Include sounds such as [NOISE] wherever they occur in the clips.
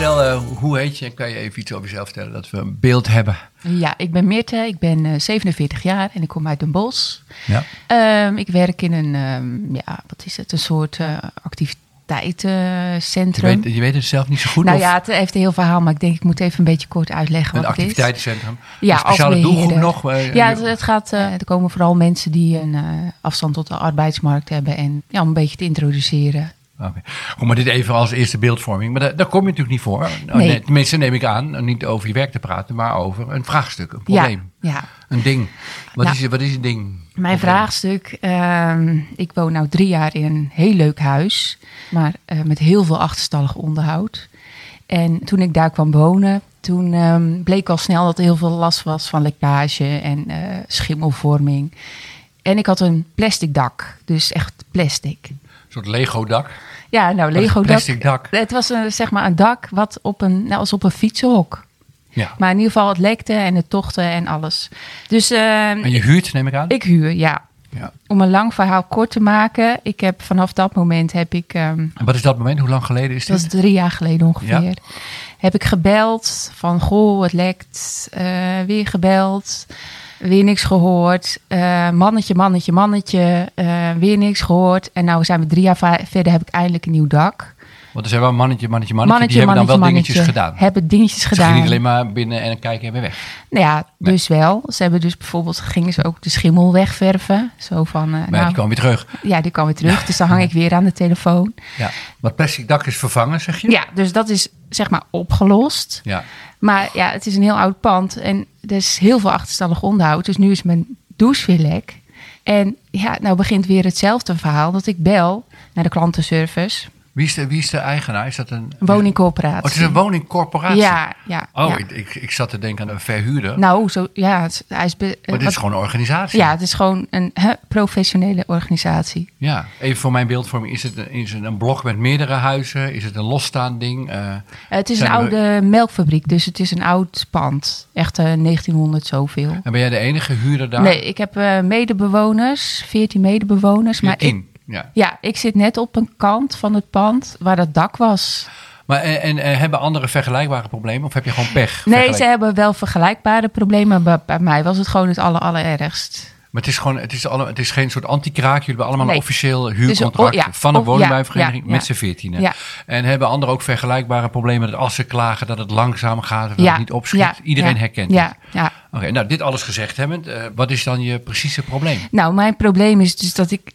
Vertel, eh, hoe heet je en kan je even iets over jezelf vertellen, dat we een beeld hebben? Ja, ik ben Meerte, ik ben eh, 47 jaar en ik kom uit Den Bosch. Ja. Ehm, ik werk in een, ehm, ja, wat is het, een soort eh, Je activiteitencentrum. weet, je weet het zelf niet zo goed? nou of ja, het heeft een heel verhaal, maar ik denk ik moet even een beetje kort uitleggen een wat het is. activiteitencentrum? Ja, een speciale doelgroep nog? eh, Ja, je- het, het gaat, eh, er komen vooral mensen die een eh, afstand tot de arbeidsmarkt hebben en ja, om een beetje te introduceren. Goed, maar dit even als eerste beeldvorming. Maar daar, daar kom je natuurlijk niet voor. Nou, Nee. tenminste, neem ik aan, niet over je werk te praten, maar over een vraagstuk, een probleem, Ja, ja. een ding. Wat, Nou, is, wat is een ding? Mijn Probleem. vraagstuk. ehm, ik woon nu drie jaar in een heel leuk huis, maar eh, met heel veel achterstallig onderhoud. En toen ik daar kwam wonen, toen ehm, bleek al snel dat er heel veel last was van lekkage en eh, schimmelvorming. En ik had een plastic dak, dus echt plastic. Een soort Lego-dak. Ja, nou is een Lego dak. plastic dak? Het was een, zeg maar een dak wat op een, nou, als op een fietsenhok. Ja. Maar in ieder geval het lekte en het tochtte en alles. Dus ehm, En je huurt, neem ik aan? ik huur, ja. Ja. Om een lang verhaal kort te maken, ik heb vanaf dat moment heb ik, ehm, En wat is dat moment? Hoe lang geleden is dat dit? is drie jaar geleden ongeveer, heb ik gebeld van goh, het lekt, eh, weer gebeld, weer niks gehoord, Eh, mannetje, mannetje, mannetje, eh, weer niks gehoord. En nou zijn we drie jaar verder, heb ik eindelijk een nieuw dak. Want er zijn wel mannetje, mannetje, mannetje. die hebben dan wel dingetjes gedaan. Hebben dingetjes Ze gingen gedaan. niet alleen maar binnen en kijken en weer weg. Nou ja, dus wel. Ze hebben dus bijvoorbeeld, gingen ze ook de schimmel wegverven. Zo van, eh, Maar nou, die komen weer terug. ja, die kwam weer terug. Dus dan hang ik weer aan de telefoon. Ja. Maar plastic dak is vervangen, zeg je? Ja, dus dat is zeg maar opgelost. Ja. Maar ja, het is een heel oud pand en er is heel veel achterstallig onderhoud. Dus nu is mijn douche weer lek. En ja, nou begint weer hetzelfde verhaal. Dat ik bel naar de klantenservice. Wie is, de, wie is de eigenaar? Is dat een woningcorporatie. Oh, het is een woningcorporatie. Ja, ja. Oh, ja. Ik, ik, ik zat te denken aan een verhuurder. Nou, zo, ja, het, hij is... be- maar dit wat- is gewoon een organisatie. Ja, het is gewoon een professionele organisatie. Ja. Even voor mijn beeldvorming. Is het, een- is het een blok met meerdere huizen? Is het een losstaand ding? Eh, Het is een oude melkfabriek, dus het is een oud pand. Echt eh, 1900 zoveel. en ben jij de enige huurder daar? Nee, ik heb eh, medebewoners, 14 medebewoners. Maar ik. Ja. ja, ik zit net op een kant van het pand waar dat dak was. Maar en, en, eh, hebben anderen vergelijkbare problemen? Of heb je gewoon pech? Nee, ze hebben wel vergelijkbare problemen. Maar bij mij was het gewoon het aller, allerergst. Maar het is gewoon, het is, alle, het is geen soort anti-kraak. Jullie hebben allemaal Nee. een officieel Dus, huurcontract oh, ja, van een of- woningbouwvereniging ja, ja, met z'n veertienen. En hebben anderen ook vergelijkbare problemen dat als ze klagen dat het langzaam gaat, dat het niet opschiet? Iedereen herkent ja, het. Oké, nou dit alles gezegd hebbend, eh, wat is dan je precieze probleem? Nou, mijn probleem is dus dat ik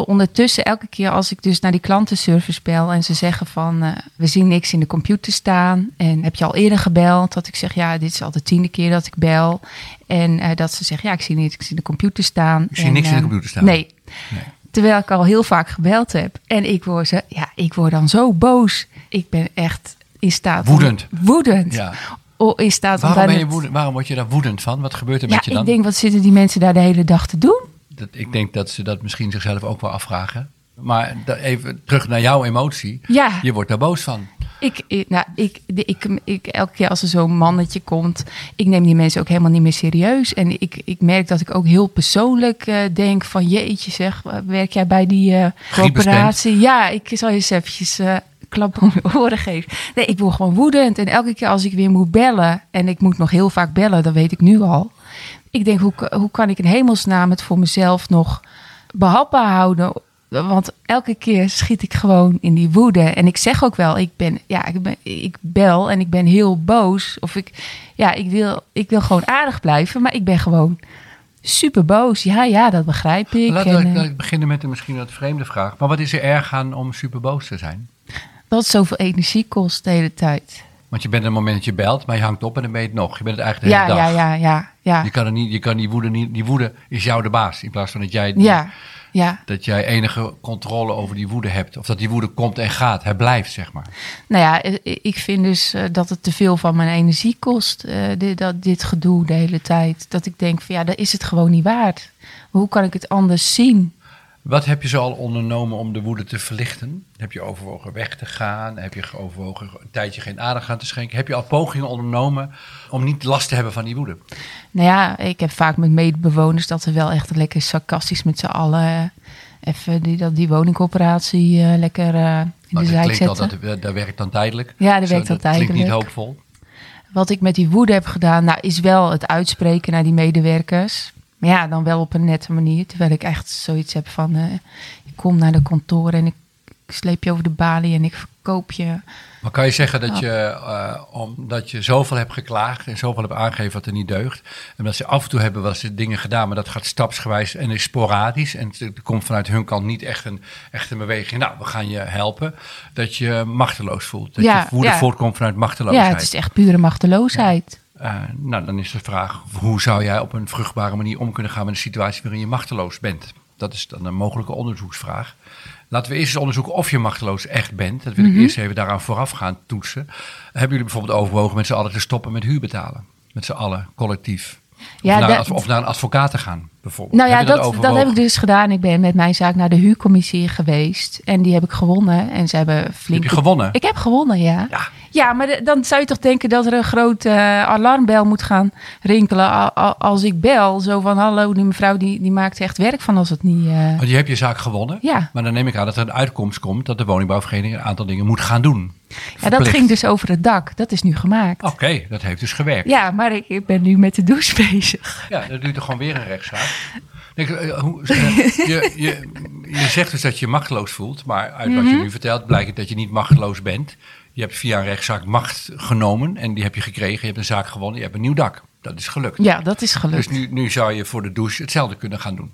ondertussen elke keer als ik dus naar die klantenservice bel en ze zeggen van eh, we zien niks in de computer staan en heb je al eerder gebeld dat ik zeg ja dit is al de tiende keer dat ik bel en eh, dat ze zeggen ja ik zie niks in de computer staan. Ik zie En, niks in de eh, computer staan. Nee. Nee. Terwijl ik al heel vaak gebeld heb en ik word ze ja ik word dan zo boos. Ik ben echt in staat om- Woedend. woedend. Ja. O, in staat om Waarom, ben je woedend, waarom word je daar woedend van? Wat gebeurt er Ja, met je dan? ik denk wat zitten die mensen daar de hele dag te doen? Dat, ik denk dat ze dat misschien zichzelf ook wel afvragen. Maar even terug naar jouw emotie. Ja. Je wordt daar boos van. Ik, ik, nou, ik, ik, ik, elke keer als er zo'n mannetje komt, ik neem die mensen ook helemaal niet meer serieus. En ik, ik merk dat ik ook heel persoonlijk eh, denk van jeetje zeg, werk jij bij die eh corporatie? Ja, ik zal je eens eventjes eh klap om je oren geven. Nee, ik word gewoon woedend. En elke keer als ik weer moet bellen, en ik moet nog heel vaak bellen, dat weet ik nu al. Ik denk, hoe, hoe kan ik in hemelsnaam het voor mezelf nog behapbaar houden? Want elke keer schiet ik gewoon in die woede. En ik zeg ook wel, ik ben, ja, ik, ben, ik bel en ik ben heel boos. Of ik, ja, ik wil, ik wil gewoon aardig blijven, maar ik ben gewoon super boos. Ja, ja, dat begrijp ik. Laten En, we eh, laat ik beginnen met een misschien wat vreemde vraag. Maar wat is er erg aan om super boos te zijn? dat het zoveel energie kost de hele tijd. Want je bent een moment dat je belt, maar je hangt op en dan ben je het nog. Je bent het eigenlijk de Ja, hele ja, dag. ja, ja, ja. Je kan, er niet, je kan die woede niet... Die woede is jou de baas. In plaats van dat jij Ja, Ja, Dat jij enige controle over die woede hebt. Of dat die woede komt en gaat. Hij blijft, zeg maar. nou ja, ik vind dus eh, dat het te veel van mijn energie kost. eh, dit, dat, dit gedoe de hele tijd. Dat ik denk van ja, dat is het gewoon niet waard. Hoe kan ik het anders zien? Wat heb je zo al ondernomen om de woede te verlichten? Heb je overwogen weg te gaan? Heb je overwogen een tijdje geen aandacht aan te schenken? Heb je al pogingen ondernomen om niet last te hebben van die woede? Nou ja, ik heb vaak met medebewoners dat we wel echt lekker sarcastisch met z'n allen eh, even die, dat, die woningcoöperatie eh, lekker eh, in de dat zijk klinkt al, zetten. dat, dat werkt dan tijdelijk. Ja, dat werkt dan Klinkt niet tijdelijk. hoopvol. Wat ik met die woede heb gedaan, nou, is wel het uitspreken naar die medewerkers. Maar ja, dan wel op een nette manier. Terwijl ik echt zoiets heb van, eh, ik kom naar de kantoor en ik, sleep je over de balie en ik verkoop je. Maar kan je zeggen dat Ja. je, eh, omdat je zoveel hebt geklaagd en zoveel hebt aangegeven wat er niet deugt. En dat ze af en toe hebben wel eens dingen gedaan, maar dat gaat stapsgewijs en is sporadisch. En er komt vanuit hun kant niet echt een, echt een beweging. Nou, we gaan je helpen. Dat je machteloos voelt. Dat Ja, je woede ja. voortkomt vanuit Ja, machteloosheid. het is echt pure machteloosheid. Eh, nou, dan is de vraag, hoe zou jij op een vruchtbare manier om kunnen gaan met een situatie waarin je machteloos bent? Dat is dan een mogelijke onderzoeksvraag. Laten we eerst eens onderzoeken of je machteloos echt bent. Dat wil Mhm. ik eerst even daaraan vooraf gaan toetsen. Hebben jullie bijvoorbeeld overwogen met z'n allen te stoppen met huur betalen? Met z'n allen, collectief? Ja, of, naar, dat- of naar een advocaat te gaan, bijvoorbeeld? Nou ja, Heb dat, dat, heb ik dus gedaan. Ik ben met mijn zaak naar de huurcommissie geweest. En die heb ik gewonnen. En ze hebben flink... Heb je gewonnen? Ik heb gewonnen, ja. Ja. Ja, maar de- dan zou je toch denken dat er een grote eh, alarmbel moet gaan rinkelen als ik bel. Zo van, hallo, die mevrouw die, die maakt echt werk van als het niet... eh, Want je hebt je zaak gewonnen. Ja. Maar dan neem ik aan dat er een uitkomst komt dat de woningbouwvereniging een aantal dingen moet gaan doen. Ja, dat ging dus over het dak. Dat is nu gemaakt. Oké, dat heeft dus gewerkt. Ja, maar ik, ik ben nu met de douche [LAUGHS] bezig. Ja, dat duurt er gewoon weer een rechtszaak. Denk, eh, hoe, [LAUGHS] je, je, je zegt dus dat je machteloos voelt, maar uit wat je Mhm. nu vertelt blijkt dat je niet machteloos bent. Je hebt via een rechtszaak macht genomen en die heb je gekregen. Je hebt een zaak gewonnen, je hebt een nieuw dak. Dat is gelukt. Ja, dat is gelukt. Dus nu, nu zou je voor de douche hetzelfde kunnen gaan doen.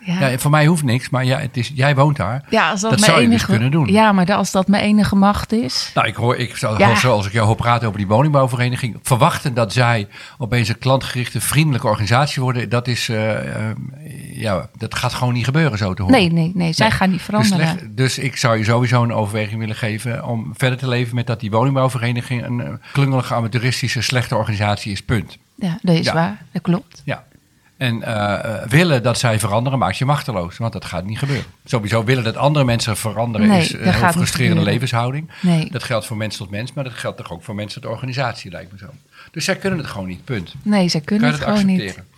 Ja. Ja, voor mij hoeft niks, maar ja, het is, jij woont daar. Ja, als dat, dat zou je enige, dus kunnen doen. Ja, maar als dat mijn enige macht is. Nou, ik hoor, ik zou, Ja. zoals ik jou hoor praten over die woningbouwvereniging, verwachten dat zij opeens een klantgerichte, vriendelijke organisatie worden, dat is, eh, eh, ja, dat gaat gewoon niet gebeuren zo te horen. Nee, nee, nee. Zij Nee. gaan niet Dus, veranderen. leg- dus ik zou je sowieso een overweging willen geven om verder te leven met dat die woningbouwvereniging een eh, klungelige, amateuristische, slechte organisatie is, punt. Ja, dat is Ja. waar. Dat klopt. Ja. En eh, eh, willen dat zij veranderen maakt je machteloos, want dat gaat niet gebeuren. Sowieso willen dat andere mensen veranderen Nee, is een heel gaat niet frustrerende levenshouding. Nee. Dat geldt voor mens tot mens, maar dat geldt toch ook voor mensen tot organisatie, lijkt me zo. Dus zij kunnen het gewoon niet, punt. Nee, zij Kan kunnen je het dat gewoon niet. accepteren?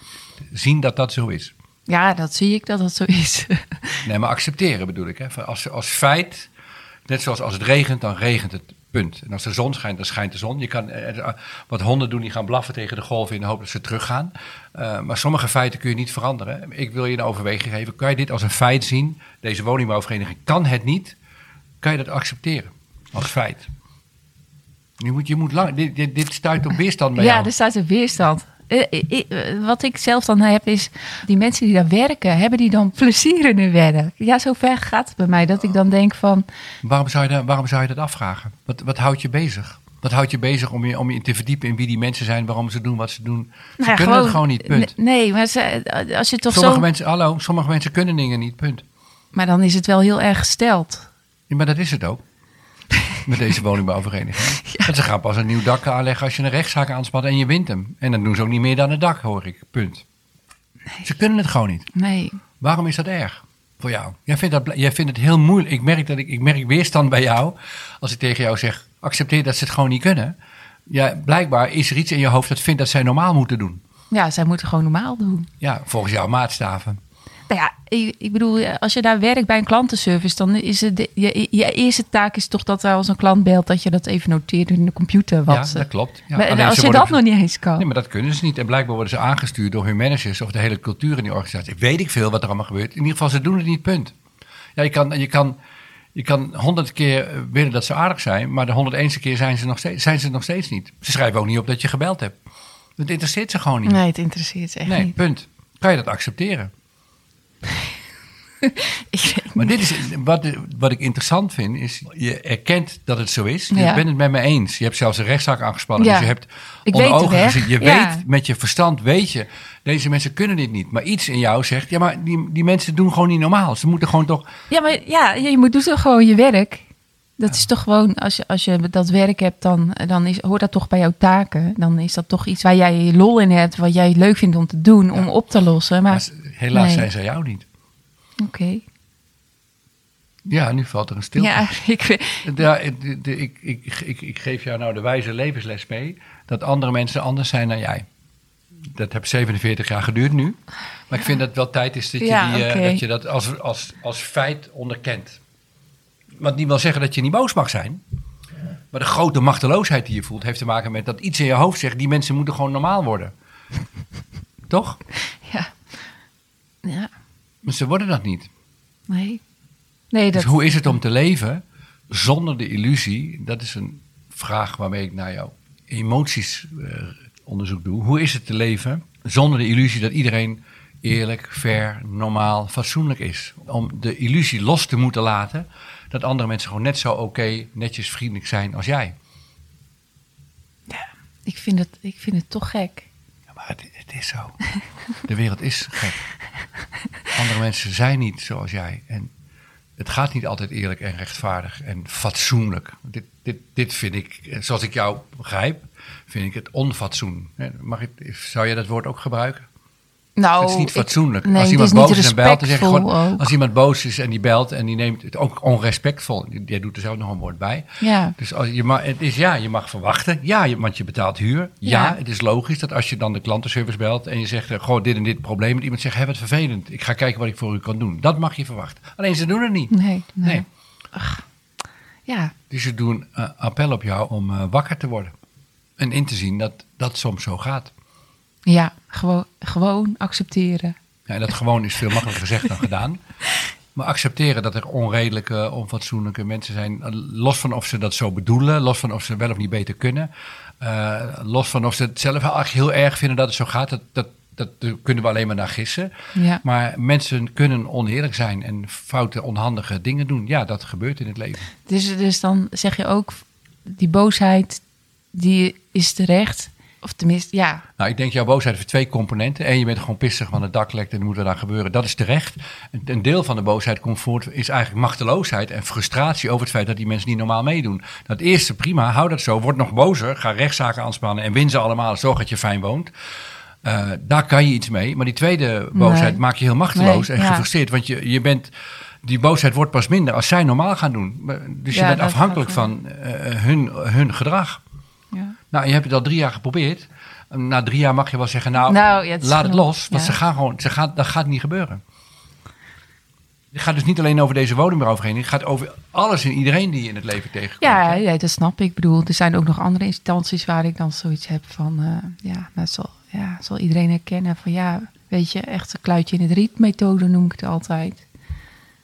Zien dat dat zo is. Ja, dat zie ik dat dat zo is. [LAUGHS] Nee, maar accepteren bedoel ik. Hè. Als, als feit, net zoals als het regent, dan regent het. Punt. En als de zon schijnt, dan schijnt de zon. Je kan, eh, eh, wat honden doen, die gaan blaffen tegen de golven in de hoop dat ze teruggaan. Eh, maar sommige feiten kun je niet veranderen. Ik wil je een overweging geven. Kan je dit als een feit zien? Deze woningbouwvereniging kan het niet. Kan je dat accepteren als feit? Je moet, je moet lang, dit, dit, dit stuit op weerstand bij ja, jou. er staat een weerstand. Eh, eh, eh, Wat ik zelf dan heb is, die mensen die daar werken, hebben die dan plezier in hun werk? Ja, zo ver gaat het bij mij dat ik dan denk van, Waarom zou je, dat, waarom zou je dat afvragen? Wat, wat houdt je bezig? Wat houdt je bezig om je, om je te verdiepen in wie die mensen zijn, waarom ze doen wat ze doen? Ze nou ja, kunnen het gewoon niet, punt. Nee, maar ze, als je toch sommige zo... mensen, hallo, sommige mensen kunnen dingen niet, punt. Maar dan is het wel heel erg gesteld. Ja, maar dat is het ook. Met deze woningbouwvereniging. [LAUGHS] Ze gaan pas een nieuw dak aanleggen als je een rechtszaak aanspat en je wint hem. En dan doen ze ook niet meer dan het dak, hoor ik. Punt. Ze kunnen het gewoon niet. Nee. Waarom is dat erg voor jou? Jij vindt, dat, jij vindt het heel moeilijk. Ik merk, dat ik, ik merk weerstand bij jou als ik tegen jou zeg: accepteer dat ze het gewoon niet kunnen. Ja, blijkbaar is er iets in je hoofd dat vindt dat zij normaal moeten doen. Ja, zij moeten gewoon normaal doen. Ja, volgens jouw maatstaven. Nou ja, ik, ik bedoel, als je daar werkt bij een klantenservice, dan is het de- je, je eerste taak is toch dat er als een klant belt, dat je dat even noteert in de computer. Wat, ja, dat klopt. Ja, Maar alleen als je worden- dat nog niet eens kan. Nee, maar dat kunnen ze niet. En blijkbaar worden ze aangestuurd door hun managers of de hele cultuur in die organisatie. Weet ik veel wat er allemaal gebeurt. In ieder geval, ze doen het niet, punt. Ja, je kan, je kan, je kan honderd keer eh, willen dat ze aardig zijn, maar de 101ste keer zijn ze, nog steeds, zijn ze nog steeds niet. Ze schrijven ook niet op dat je gebeld hebt. Het interesseert ze gewoon niet. Nee, het interesseert ze echt Nee, niet. punt. Kan je dat accepteren? [LAUGHS] ik Maar dit is, wat, wat ik interessant vind, is je erkent dat het zo is. Je Ja. bent het met me eens. Je hebt zelfs een rechtszaak aangespannen. Ja. Dus je hebt Ik onder ogen gezien. Je Ja. weet, met je verstand weet je, deze mensen kunnen dit niet. Maar iets in jou zegt, ja, maar die, die mensen doen gewoon niet normaal. Ze moeten gewoon toch... Ja, maar ja, je moet doen toch gewoon je werk. Dat is toch gewoon, als je, als je dat werk hebt, dan, dan is, hoort dat toch bij jouw taken. Dan is dat toch iets waar jij lol in hebt, wat jij leuk vindt om te doen, om op te lossen. Maar Maar helaas nee. zijn ze jou niet. oké. Ja, nu valt er een stilte. Ja, [LAUGHS] ik Ja, ik, ik, ik, ik geef jou nou de wijze levensles mee dat andere mensen anders zijn dan jij. Dat heb 47 jaar geduurd nu. Maar ik vind dat het wel tijd is dat je, Ja, die, eh, dat, je dat als, als, als feit onderkent. Wat niet wil zeggen dat je niet boos mag zijn. Maar de grote machteloosheid die je voelt heeft te maken met dat iets in je hoofd zegt: die mensen moeten gewoon normaal worden. [LAUGHS] Toch? Ja. Ja, Maar ze worden dat niet. nee. Nee, dat... Dus hoe is het om te leven zonder de illusie? Dat is een vraag waarmee ik naar jouw emoties eh, onderzoek doe. Hoe is het te leven zonder de illusie dat iedereen eerlijk, fair, normaal, fatsoenlijk is? Om de illusie los te moeten laten dat andere mensen gewoon net zo oké, netjes, vriendelijk zijn als jij. ik, vind het, ik vind het toch gek. Het, is zo. De wereld is gek. Andere mensen zijn niet zoals jij. En het gaat niet altijd eerlijk en rechtvaardig en fatsoenlijk. Dit, dit, dit vind ik, zoals ik jou begrijp, vind ik het onfatsoen. Mag ik, zou jij dat woord ook gebruiken? Nou, het is niet ik- fatsoenlijk. nee, als het iemand boos is en belt, dan zeg je gewoon... respectvol ook. Als iemand boos is en die belt en die neemt het ook onrespectvol. Jij doet er zelf nog een woord bij. Ja. Dus als je mag, het is ja, je mag verwachten. Ja, je, want je betaalt huur. Ja, Ja. het is logisch dat als je dan de klantenservice belt en je zegt, eh, goh, dit en dit probleem. Dat iemand zegt, hé, wat vervelend. Ik ga kijken wat ik voor u kan doen. Dat mag je verwachten. Alleen ze doen het niet. Nee, nee. Nee. Ja, Dus ze doen eh, appel op jou om eh, wakker te worden. En in te zien dat dat soms zo gaat. Ja gewoon, gewoon accepteren. Ja, en dat gewoon is veel makkelijker gezegd dan gedaan. [LAUGHS] Maar accepteren dat er onredelijke, onfatsoenlijke mensen zijn. eh, Los van of ze dat zo bedoelen. Los van of ze wel of niet beter kunnen. eh, los van of ze het zelf eigenlijk heel erg vinden dat het zo gaat. Dat, dat, dat kunnen we alleen maar naar gissen. Ja. Maar mensen kunnen oneerlijk zijn en foute, onhandige dingen doen. Ja, dat gebeurt in het leven. Dus, dus dan zeg je ook, die boosheid, die is terecht. Of tenminste, ja, Nou, ik denk jouw boosheid heeft twee componenten. Eén, je bent gewoon pissig, want het dak lekt en moet er aan gebeuren. Dat is terecht. Een, deel van de boosheid komt voort, is eigenlijk machteloosheid en frustratie over het feit dat die mensen niet normaal meedoen. Dat eerste, prima, hou dat zo. Word nog bozer, ga rechtszaken aanspannen en win ze allemaal. Zorg dat je fijn woont. Eh, daar kan je iets mee. Maar die tweede boosheid Nee. maakt je heel machteloos Nee, en ja. gefrustreerd. Want je, je bent, die boosheid wordt pas minder als zij normaal gaan doen. Dus je Ja, bent afhankelijk van eh, hun, hun gedrag. Nou, je hebt het al drie jaar geprobeerd. Na drie jaar mag je wel zeggen, nou, Nou, ja, het is laat het los. Want Ja. ze gaan gewoon, ze gaan, dat gaat niet gebeuren. Het gaat dus niet alleen over deze woningbouwvereniging. Het gaat over alles en iedereen die je in het leven tegenkomt. Ja, ja, dat snap ik. Ik bedoel, er zijn ook nog andere instanties waar ik dan zoiets heb van, eh, ja, dat zal, ja, zal iedereen herkennen van, ja, weet je, echt een kluitje in het riet methode noem ik het altijd.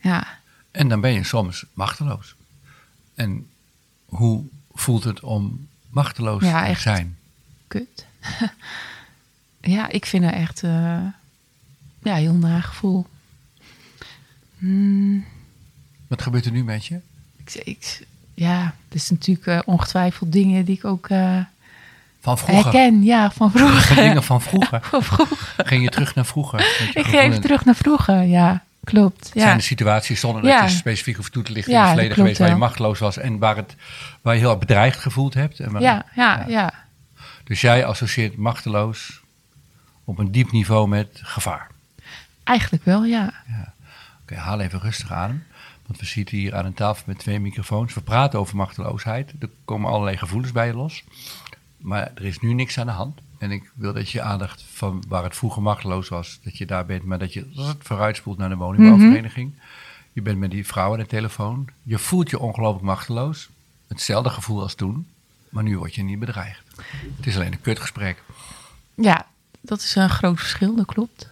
Ja, En dan ben je soms machteloos. En hoe voelt het om machteloos Ja, te echt. zijn? kut. [LAUGHS] ja, ik vind het echt, eh, ja, heel naar gevoel. Hmm, Wat gebeurt er nu met je? ik, ik, ja, er is natuurlijk eh, ongetwijfeld dingen die ik ook eh, Van vroeger. herken. Ja, van Van vroeger. dingen van [LAUGHS] vroeger. Van vroeger. Ging je terug naar vroeger? Ik geef gevoelens? terug naar vroeger, ja. Klopt. Ja. Zijn er situaties zonder dat Ja. je specifiek hoeft toe te lichten Ja, in het verleden geweest waar je machteloos was en waar, het, waar je heel erg bedreigd gevoeld hebt? En waar- ja, ja, ja. Dus jij associeert machteloos op een diep niveau met gevaar. Eigenlijk wel, ja. Oké, haal even rustig aan. Want we zitten hier aan een tafel met twee microfoons. We praten over machteloosheid. Er komen allerlei gevoelens bij je los. Maar er is nu niks aan de hand. En ik wil dat je aandacht van waar het vroeger machteloos was, dat je daar bent, maar dat je vooruitspoelt naar de woningbouwvereniging. Je bent met die vrouw aan de telefoon. Je voelt je ongelooflijk machteloos. Hetzelfde gevoel als toen. Maar nu word je niet bedreigd. Het is alleen een kutgesprek. Ja, dat is een groot verschil, dat klopt.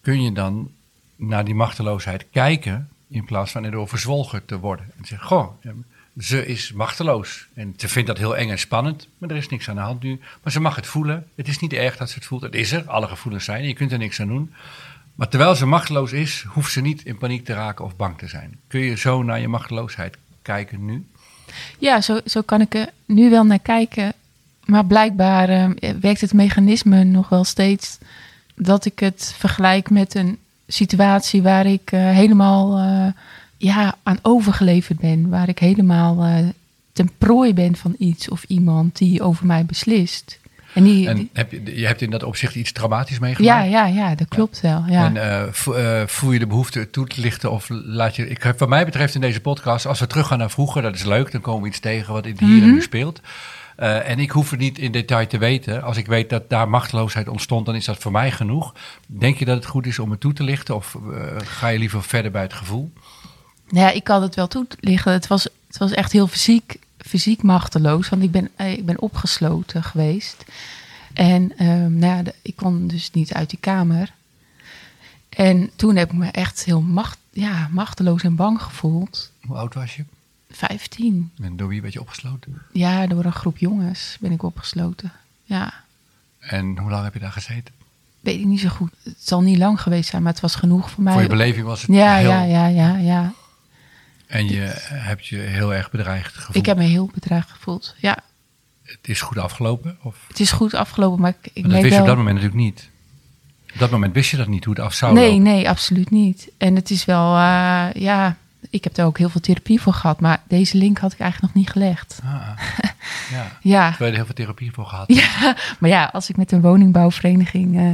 kun je dan naar die machteloosheid kijken in plaats van erdoor verzwolgen te worden. En zeggen, goh, ze is machteloos. En ze vindt dat heel eng en spannend, maar er is niks aan de hand nu. Maar ze mag het voelen. Het is niet erg dat ze het voelt. Het is er, alle gevoelens zijn, je kunt er niks aan doen. Maar terwijl ze machteloos is, hoeft ze niet in paniek te raken of bang te zijn. Kun je zo naar je machteloosheid kijken nu? Ja, zo, zo kan ik er nu wel naar kijken. Maar blijkbaar eh, werkt het mechanisme nog wel steeds dat ik het vergelijk met een situatie waar ik eh, helemaal eh, ja, aan overgeleverd ben. Waar ik helemaal eh, ten prooi ben van iets of iemand die over mij beslist. En die, En heb je, je hebt in dat opzicht iets traumatisch meegemaakt? ja, ja, ja, dat klopt wel. Ja. En eh, eh, voel je de behoefte het toe te lichten of laat je... Ik, heb- wat mij betreft in deze podcast, als we teruggaan naar vroeger, dat is leuk. Dan komen we iets tegen wat in hier en nu speelt. En ik hoef het niet in detail te weten. Als ik weet dat daar machteloosheid ontstond, dan is dat voor mij genoeg. Denk je dat het goed is om het toe te lichten? Of ga je liever verder bij het gevoel? Nou ja, ik kan het wel toelichten. Het was, het was echt heel fysiek, fysiek machteloos, want ik ben, eh, ik ben opgesloten geweest. En ehm, nou ja, ik kon dus niet uit die kamer. En toen heb ik me echt heel macht, ja, machteloos en bang gevoeld. Hoe oud was je? 15. En door wie werd je opgesloten? Ja, door een groep jongens ben ik opgesloten. Ja, En hoe lang heb je daar gezeten? weet ik niet zo goed. Het zal niet lang geweest zijn, maar het was genoeg voor mij. Voor je beleving was het ja, heel... ja, ja, ja, ja. En je hebt je heel erg bedreigd gevoeld. Ik heb me heel bedreigd gevoeld. Ja, Het is goed afgelopen? Of? het is goed afgelopen, maar ik, ik Maar dat wist je op dat moment natuurlijk niet. Op dat moment wist je dat niet, hoe het af zou Nee, lopen. nee, absoluut niet. En het is wel, eh, ja, ik heb daar ook heel veel therapie voor gehad, maar deze link had ik eigenlijk nog niet gelegd. Ah, [LAUGHS] ja. Ja, Terwijl je er heel veel therapie voor gehad. ja [LAUGHS] maar ja, als ik met een woningbouwvereniging eh,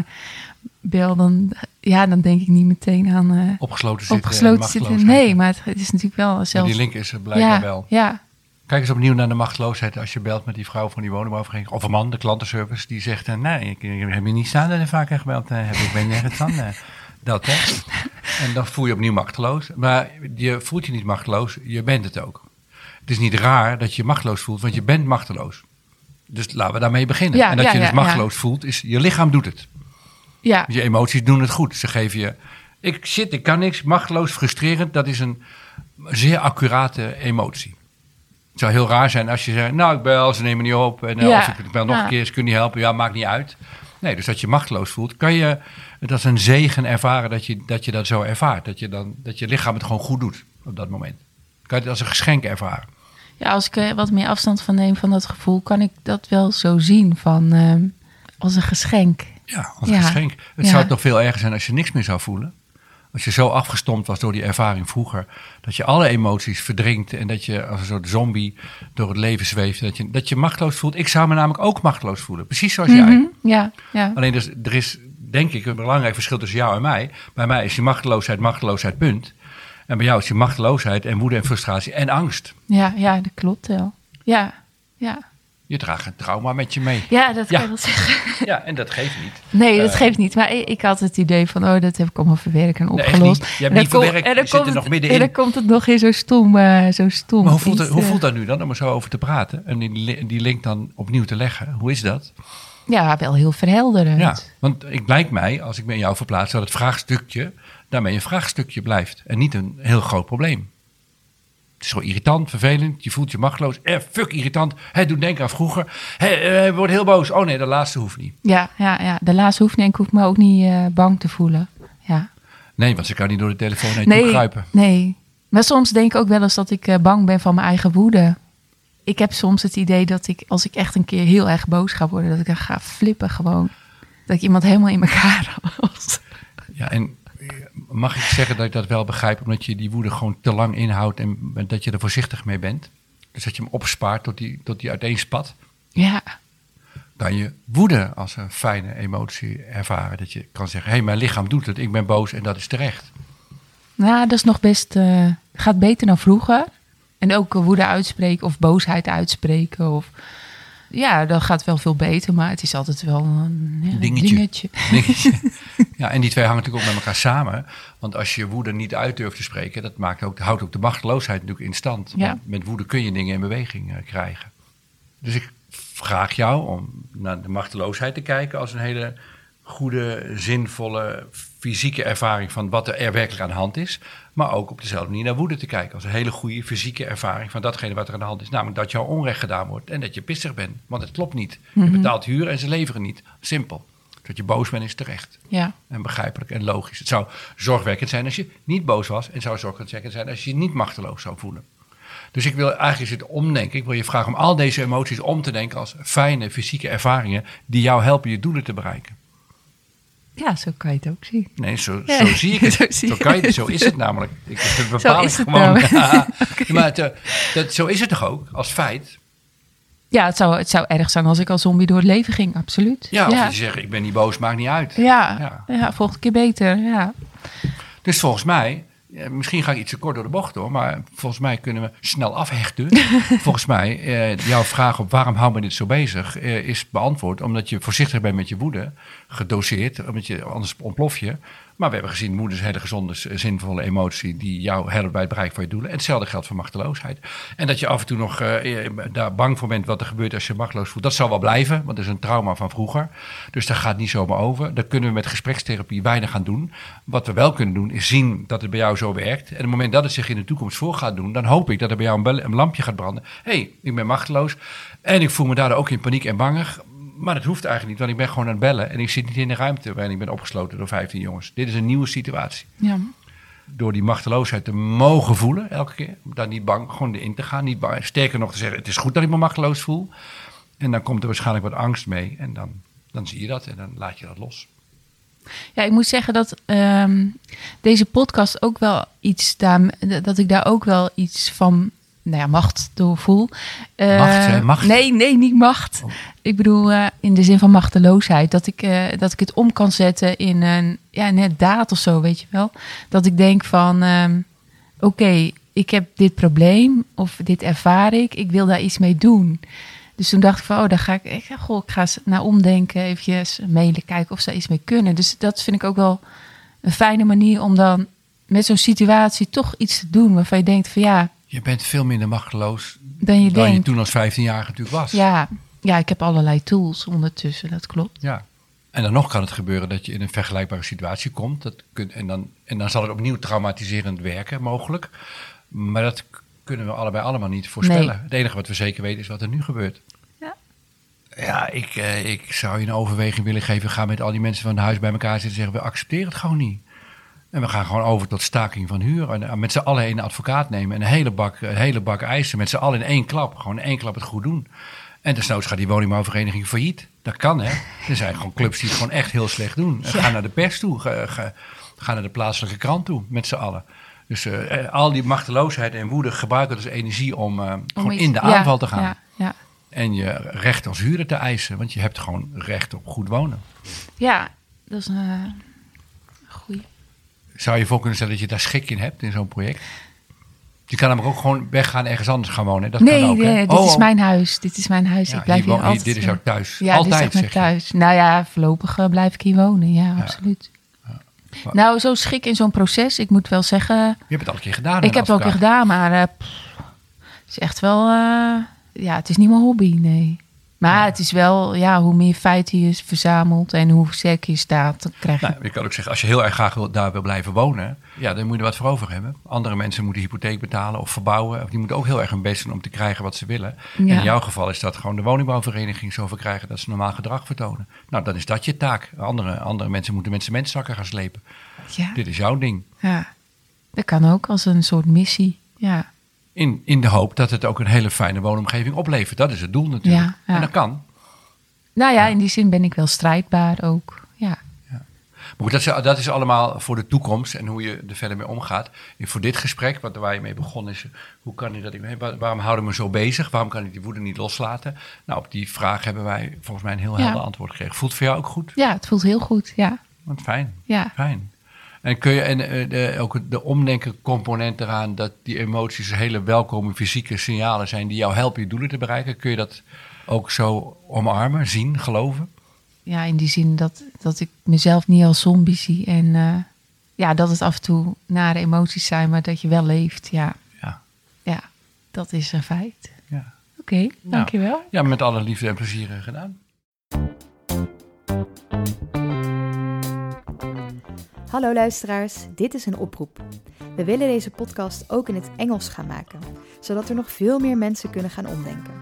bel, dan, ja, dan denk ik niet meteen aan eh, Opgesloten zitten. opgesloten zitten. Nee, maar het, is natuurlijk wel Maar zelfs... die link is er blijkbaar ja, wel. ja, Kijk eens opnieuw naar de machteloosheid als je belt met die vrouw van die woningbouwvereniging. Of een man, de klantenservice, die zegt... eh, nee, ik, ik heb je niet staan en vaker gebeld. eh, heb, ik ben nergens van. eh, [LAUGHS] dat, hè. En dan voel je opnieuw machteloos. Maar je voelt je niet machteloos, je bent het ook. Het is niet raar dat je je machteloos voelt, want je bent machteloos. Dus laten we daarmee beginnen. Ja, en dat ja, je dus machteloos voelt, is je lichaam doet het. Ja, Je emoties doen het goed. Ze geven je. Ik zit, ik kan niks, machteloos, frustrerend. Dat is een zeer accurate emotie. Het zou heel raar zijn als je zegt: Nou, ik bel, ze nemen niet op. En, eh, Ja. Of ik bel nog Ja. een keer, ze kunnen niet helpen. Ja, maakt niet uit. Nee, dus dat je machteloos voelt, kan je het als een zegen ervaren dat je dat, je dat zo ervaart. Dat je, dan, dat je lichaam het gewoon goed doet op dat moment. Kan je het als een geschenk ervaren. ja, als ik er wat meer afstand van neem van dat gevoel, kan ik dat wel zo zien van ehm, als een geschenk. Ja, als Ja. geschenk. Het Ja. zou toch veel erger zijn als je niks meer zou voelen. Als je zo afgestompt was door die ervaring vroeger, dat je alle emoties verdrinkt en dat je als een soort zombie door het leven zweeft, dat je, dat je machteloos voelt. Ik zou me namelijk ook machteloos voelen, precies zoals jij. Mhm, Ja, ja. Alleen dus, er is, denk ik, een belangrijk verschil tussen jou en mij. Bij mij is je machteloosheid machteloosheid, punt. En bij jou is je machteloosheid en woede en frustratie en angst. Ja, ja, dat klopt wel. Ja, ja. Je draagt een trauma met je mee. Ja, dat kan je wel zeggen. [LAUGHS] Ja, en dat geeft niet. Nee, dat Eh. geeft niet. Maar ik, ik had het idee van, oh, dat heb ik allemaal verwerkt en Nee, opgelost. niet. Je hebt En dan niet kom- verwerkt, en dan je zit er komt nog het- middenin. En dan komt het nog in zo stom, eh, zo stom. Maar hoe voelt, het, hoe eh, voelt dat nu dan om er zo over te praten en die, die link dan opnieuw te leggen? Hoe is dat? Ja, wel heel verhelderend. Ja, want ik lijkt mij, als ik me in jou verplaats, dat het vraagstukje daarmee een vraagstukje blijft en niet een heel groot probleem. Het is gewoon irritant, vervelend, je voelt je machteloos. Eh, fuck irritant. Het doet denken aan vroeger. Hij uh, wordt heel boos. Oh nee, de laatste hoeft niet. Ja, ja, ja. de laatste hoeft niet ik hoef me ook niet eh, bang te voelen. Ja. Nee, want ze kan niet door de telefoon heen Nee, kruipen. nee. Maar soms denk ik ook wel eens dat ik eh, bang ben van mijn eigen woede. Ik heb soms het idee dat ik, als ik echt een keer heel erg boos ga worden, dat ik dan ga flippen gewoon. Dat ik iemand helemaal in elkaar [LAUGHS] was. Ja, en eh, mag ik zeggen dat ik dat wel begrijp, omdat je die woede gewoon te lang inhoudt en dat je er voorzichtig mee bent? Dus dat je hem opspaart tot die, tot die uiteenspat. Ja, kan je woede als een fijne emotie ervaren. Dat je kan zeggen, hé, hey, mijn lichaam doet het, ik ben boos en dat is terecht. nou, dat is nog best, eh, gaat beter dan vroeger. En ook woede uitspreken of boosheid uitspreken. Of, ja, dat gaat wel veel beter, maar het is altijd wel een ja, Dingetje. dingetje. Dingetje. [LAUGHS] ja, en die twee hangen natuurlijk ook met elkaar samen. Want als je woede niet uit durft te spreken, dat maakt ook, houdt ook de machteloosheid natuurlijk in stand. Ja. Want met woede kun je dingen in beweging eh, krijgen. Dus ik vraag jou om naar de machteloosheid te kijken als een hele goede, zinvolle, fysieke ervaring van wat er werkelijk aan de hand is. Maar ook op dezelfde manier naar woede te kijken als een hele goede fysieke ervaring van datgene wat er aan de hand is. Namelijk dat jou onrecht gedaan wordt en dat je pissig bent. Want het klopt niet. Je Mhm. betaalt huur en ze leveren niet. Simpel. Dat je boos bent is terecht. Ja. En begrijpelijk en logisch. Het zou zorgwekkend zijn als je niet boos was. En het zou zorgwekkend zijn als je je niet machteloos zou voelen. Dus ik wil eigenlijk zitten omdenken. Ik wil je vragen om al deze emoties om te denken als fijne fysieke ervaringen die jou helpen je doelen te bereiken. Ja, zo kan je het ook zien. Nee, zo, Ja, zo zie ik het. [LAUGHS] zo kan je, het. zo is het namelijk. Ik, dat [LAUGHS] bepaal is het gewoon. nou. [LAUGHS] Ja. Maar het, eh, dat, zo is het toch ook, als feit. Ja, het zou, het zou erg zijn als ik als zombie door het leven ging, absoluut. Ja, ja. je zegt, ik ben niet boos, maakt niet uit. Ja, Ja. volgende keer beter. Ja. Dus volgens mij, misschien ga ik iets te kort door de bocht door, maar volgens mij kunnen we snel afhechten. [LAUGHS] volgens mij, eh, jouw vraag op waarom hou me dit zo bezig, eh, is beantwoord omdat je voorzichtig bent met je woede, gedoseerd, omdat je, anders ontplof je. Maar we hebben gezien, een hele gezonde, z- zinvolle emotie die jou helpt bij het bereiken van je doelen. En hetzelfde geldt voor machteloosheid. En dat je af en toe nog eh, eh, daar bang voor bent wat er gebeurt als je machteloos voelt, dat zal wel blijven, want dat is een trauma van vroeger. Dus dat gaat niet zomaar over. Daar kunnen we met gesprekstherapie weinig aan doen. Wat we wel kunnen doen, is zien dat het bij jou zo werkt. En op het moment dat het zich in de toekomst voor gaat doen, dan hoop ik dat er bij jou een, een lampje gaat branden. Hey, ik ben machteloos. En ik voel me daardoor ook in paniek en bangig. Maar dat hoeft eigenlijk niet, want ik ben gewoon aan het bellen. En ik zit niet in de ruimte waarin ik ben opgesloten door 15 jongens. Dit is een nieuwe situatie. Ja. Door die machteloosheid te mogen voelen, elke keer. Daar niet bang, gewoon erin te gaan. Niet bang. Sterker nog te zeggen, het is goed dat ik me machteloos voel. En dan komt er waarschijnlijk wat angst mee. En dan, dan zie je dat en dan laat je dat los. Ja, ik moet zeggen dat ehm, deze podcast ook wel iets daar, dat ik daar ook wel iets van, nou ja, macht door voel. Eh, Macht, hè? Macht? Nee, nee, niet macht. Oh. Ik bedoel eh, in de zin van machteloosheid. Dat ik, eh, dat ik het om kan zetten in een, ja, net daad of zo, weet je wel. Dat ik denk van, ehm, oké, ik heb dit probleem of dit ervaar ik. Ik wil daar iets mee doen. Dus toen dacht ik van, oh, daar ga ik, ik, goh, ik ga eens naar omdenken, eventjes mailen, kijken of ze daar iets mee kunnen. Dus dat vind ik ook wel een fijne manier om dan met zo'n situatie toch iets te doen waarvan je denkt van ja, Je bent veel minder machteloos dan je dan je toen als 15-jarige natuurlijk was. Ja, ja, ik heb allerlei tools ondertussen, dat klopt. Ja. En dan nog kan het gebeuren dat je in een vergelijkbare situatie komt. Dat kun, en, dan, en dan zal het opnieuw traumatiserend werken, mogelijk. Maar dat kunnen we allebei allemaal niet voorspellen. Nee. Het enige wat we zeker weten is wat er nu gebeurt. Ja. Ja, ik, eh, ik zou je een overweging willen geven. Ga met al die mensen van het huis bij elkaar zitten en zeggen: we accepteren het gewoon niet. En we gaan gewoon over tot staking van huur. En eh, met z'n allen een advocaat nemen. En een hele bak, een hele bak eisen. Met z'n allen in één klap. Gewoon in één klap het goed doen. En desnoods gaat die woningbouwvereniging failliet. Dat kan, hè. Er zijn gewoon clubs die het gewoon echt heel slecht doen. En Ja. Ga naar de pers toe. Ga, ga, ga naar de plaatselijke krant toe. Met z'n allen. Dus eh, eh, al die machteloosheid en woede gebruiken als energie om, gewoon iets- in de ja, aanval te gaan. Ja, ja. En je recht als huurder te eisen. Want je hebt gewoon recht op goed wonen. ja dat is een uh, goeie. Zou je voor kunnen stellen dat je daar schik in hebt in zo'n project? Je kan namelijk ook gewoon weggaan ergens anders gaan wonen. Dat Nee, kan ook, nee, dit Oh, is oh. mijn huis. Dit is mijn huis. Ja, ik blijf hier altijd. Dit is jouw thuis. Ja, Altijd, dit is echt mijn je. thuis. Nou ja, voorlopig eh, blijf ik hier wonen. Ja, absoluut. Nou, zo schik in zo'n proces. Ik moet wel zeggen, Je hebt het al een keer gedaan. ik heb het ook een keer gedaan, maar eh, pff, het is echt wel, eh, ja, het is niet mijn hobby, nee. Maar het is wel, ja, hoe meer feiten je verzamelt en hoe sterk je staat, dan krijg je. Nou, je kan ook zeggen, als je heel erg graag wil, daar wil blijven wonen, ja, dan moet je er wat voor over hebben. Andere mensen moeten hypotheek betalen of verbouwen. Of die moeten ook heel erg hun best doen om te krijgen wat ze willen. Ja. in jouw geval is dat gewoon de woningbouwvereniging zoveel krijgen dat ze normaal gedrag vertonen. Nou, dan is dat je taak. Andere, andere mensen moeten met cementzakken gaan slepen. ja, Dit is jouw ding. ja, dat kan ook als een soort missie. Ja, In, in de hoop dat het ook een hele fijne woonomgeving oplevert. Dat is het doel natuurlijk. Ja, ja. En dat kan. nou ja, in die zin ben ik wel strijdbaar ook. Ja, Maar goed, dat is, dat is allemaal voor de toekomst en hoe je er verder mee omgaat. En voor dit gesprek, wat, waar je mee begonnen is, hoe kan ik dat, waar- waarom houden we me zo bezig? Waarom kan ik die woede niet loslaten? Nou, op die vraag hebben wij volgens mij een heel Ja. helder antwoord gekregen. Voelt het voor jou ook goed? ja het voelt heel goed. Ja, Want fijn, ja. fijn. En kun je en, eh, de, ook de omdenken component eraan dat die emoties hele welkome fysieke signalen zijn die jou helpen je doelen te bereiken? Kun je dat ook zo omarmen, zien, geloven? ja, in die zin dat, dat ik mezelf niet als zombie zie. En eh, ja, dat het af en toe nare emoties zijn, maar dat je wel leeft. Ja, Ja. ja dat is een feit. ja. Oké, dankjewel. Ja, met alle liefde en plezier eh, gedaan. Hallo luisteraars, dit is een oproep. We willen deze podcast ook in het Engels gaan maken, zodat er nog veel meer mensen kunnen gaan omdenken.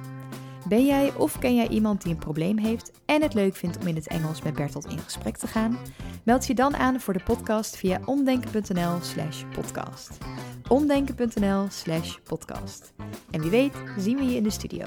Ben jij of ken jij iemand die een probleem heeft en het leuk vindt om in het Engels met Bertolt in gesprek te gaan? Meld je dan aan voor de podcast via omdenken.nl/slash podcast. Omdenken.nl/slash podcast. En wie weet, zien we je in de studio.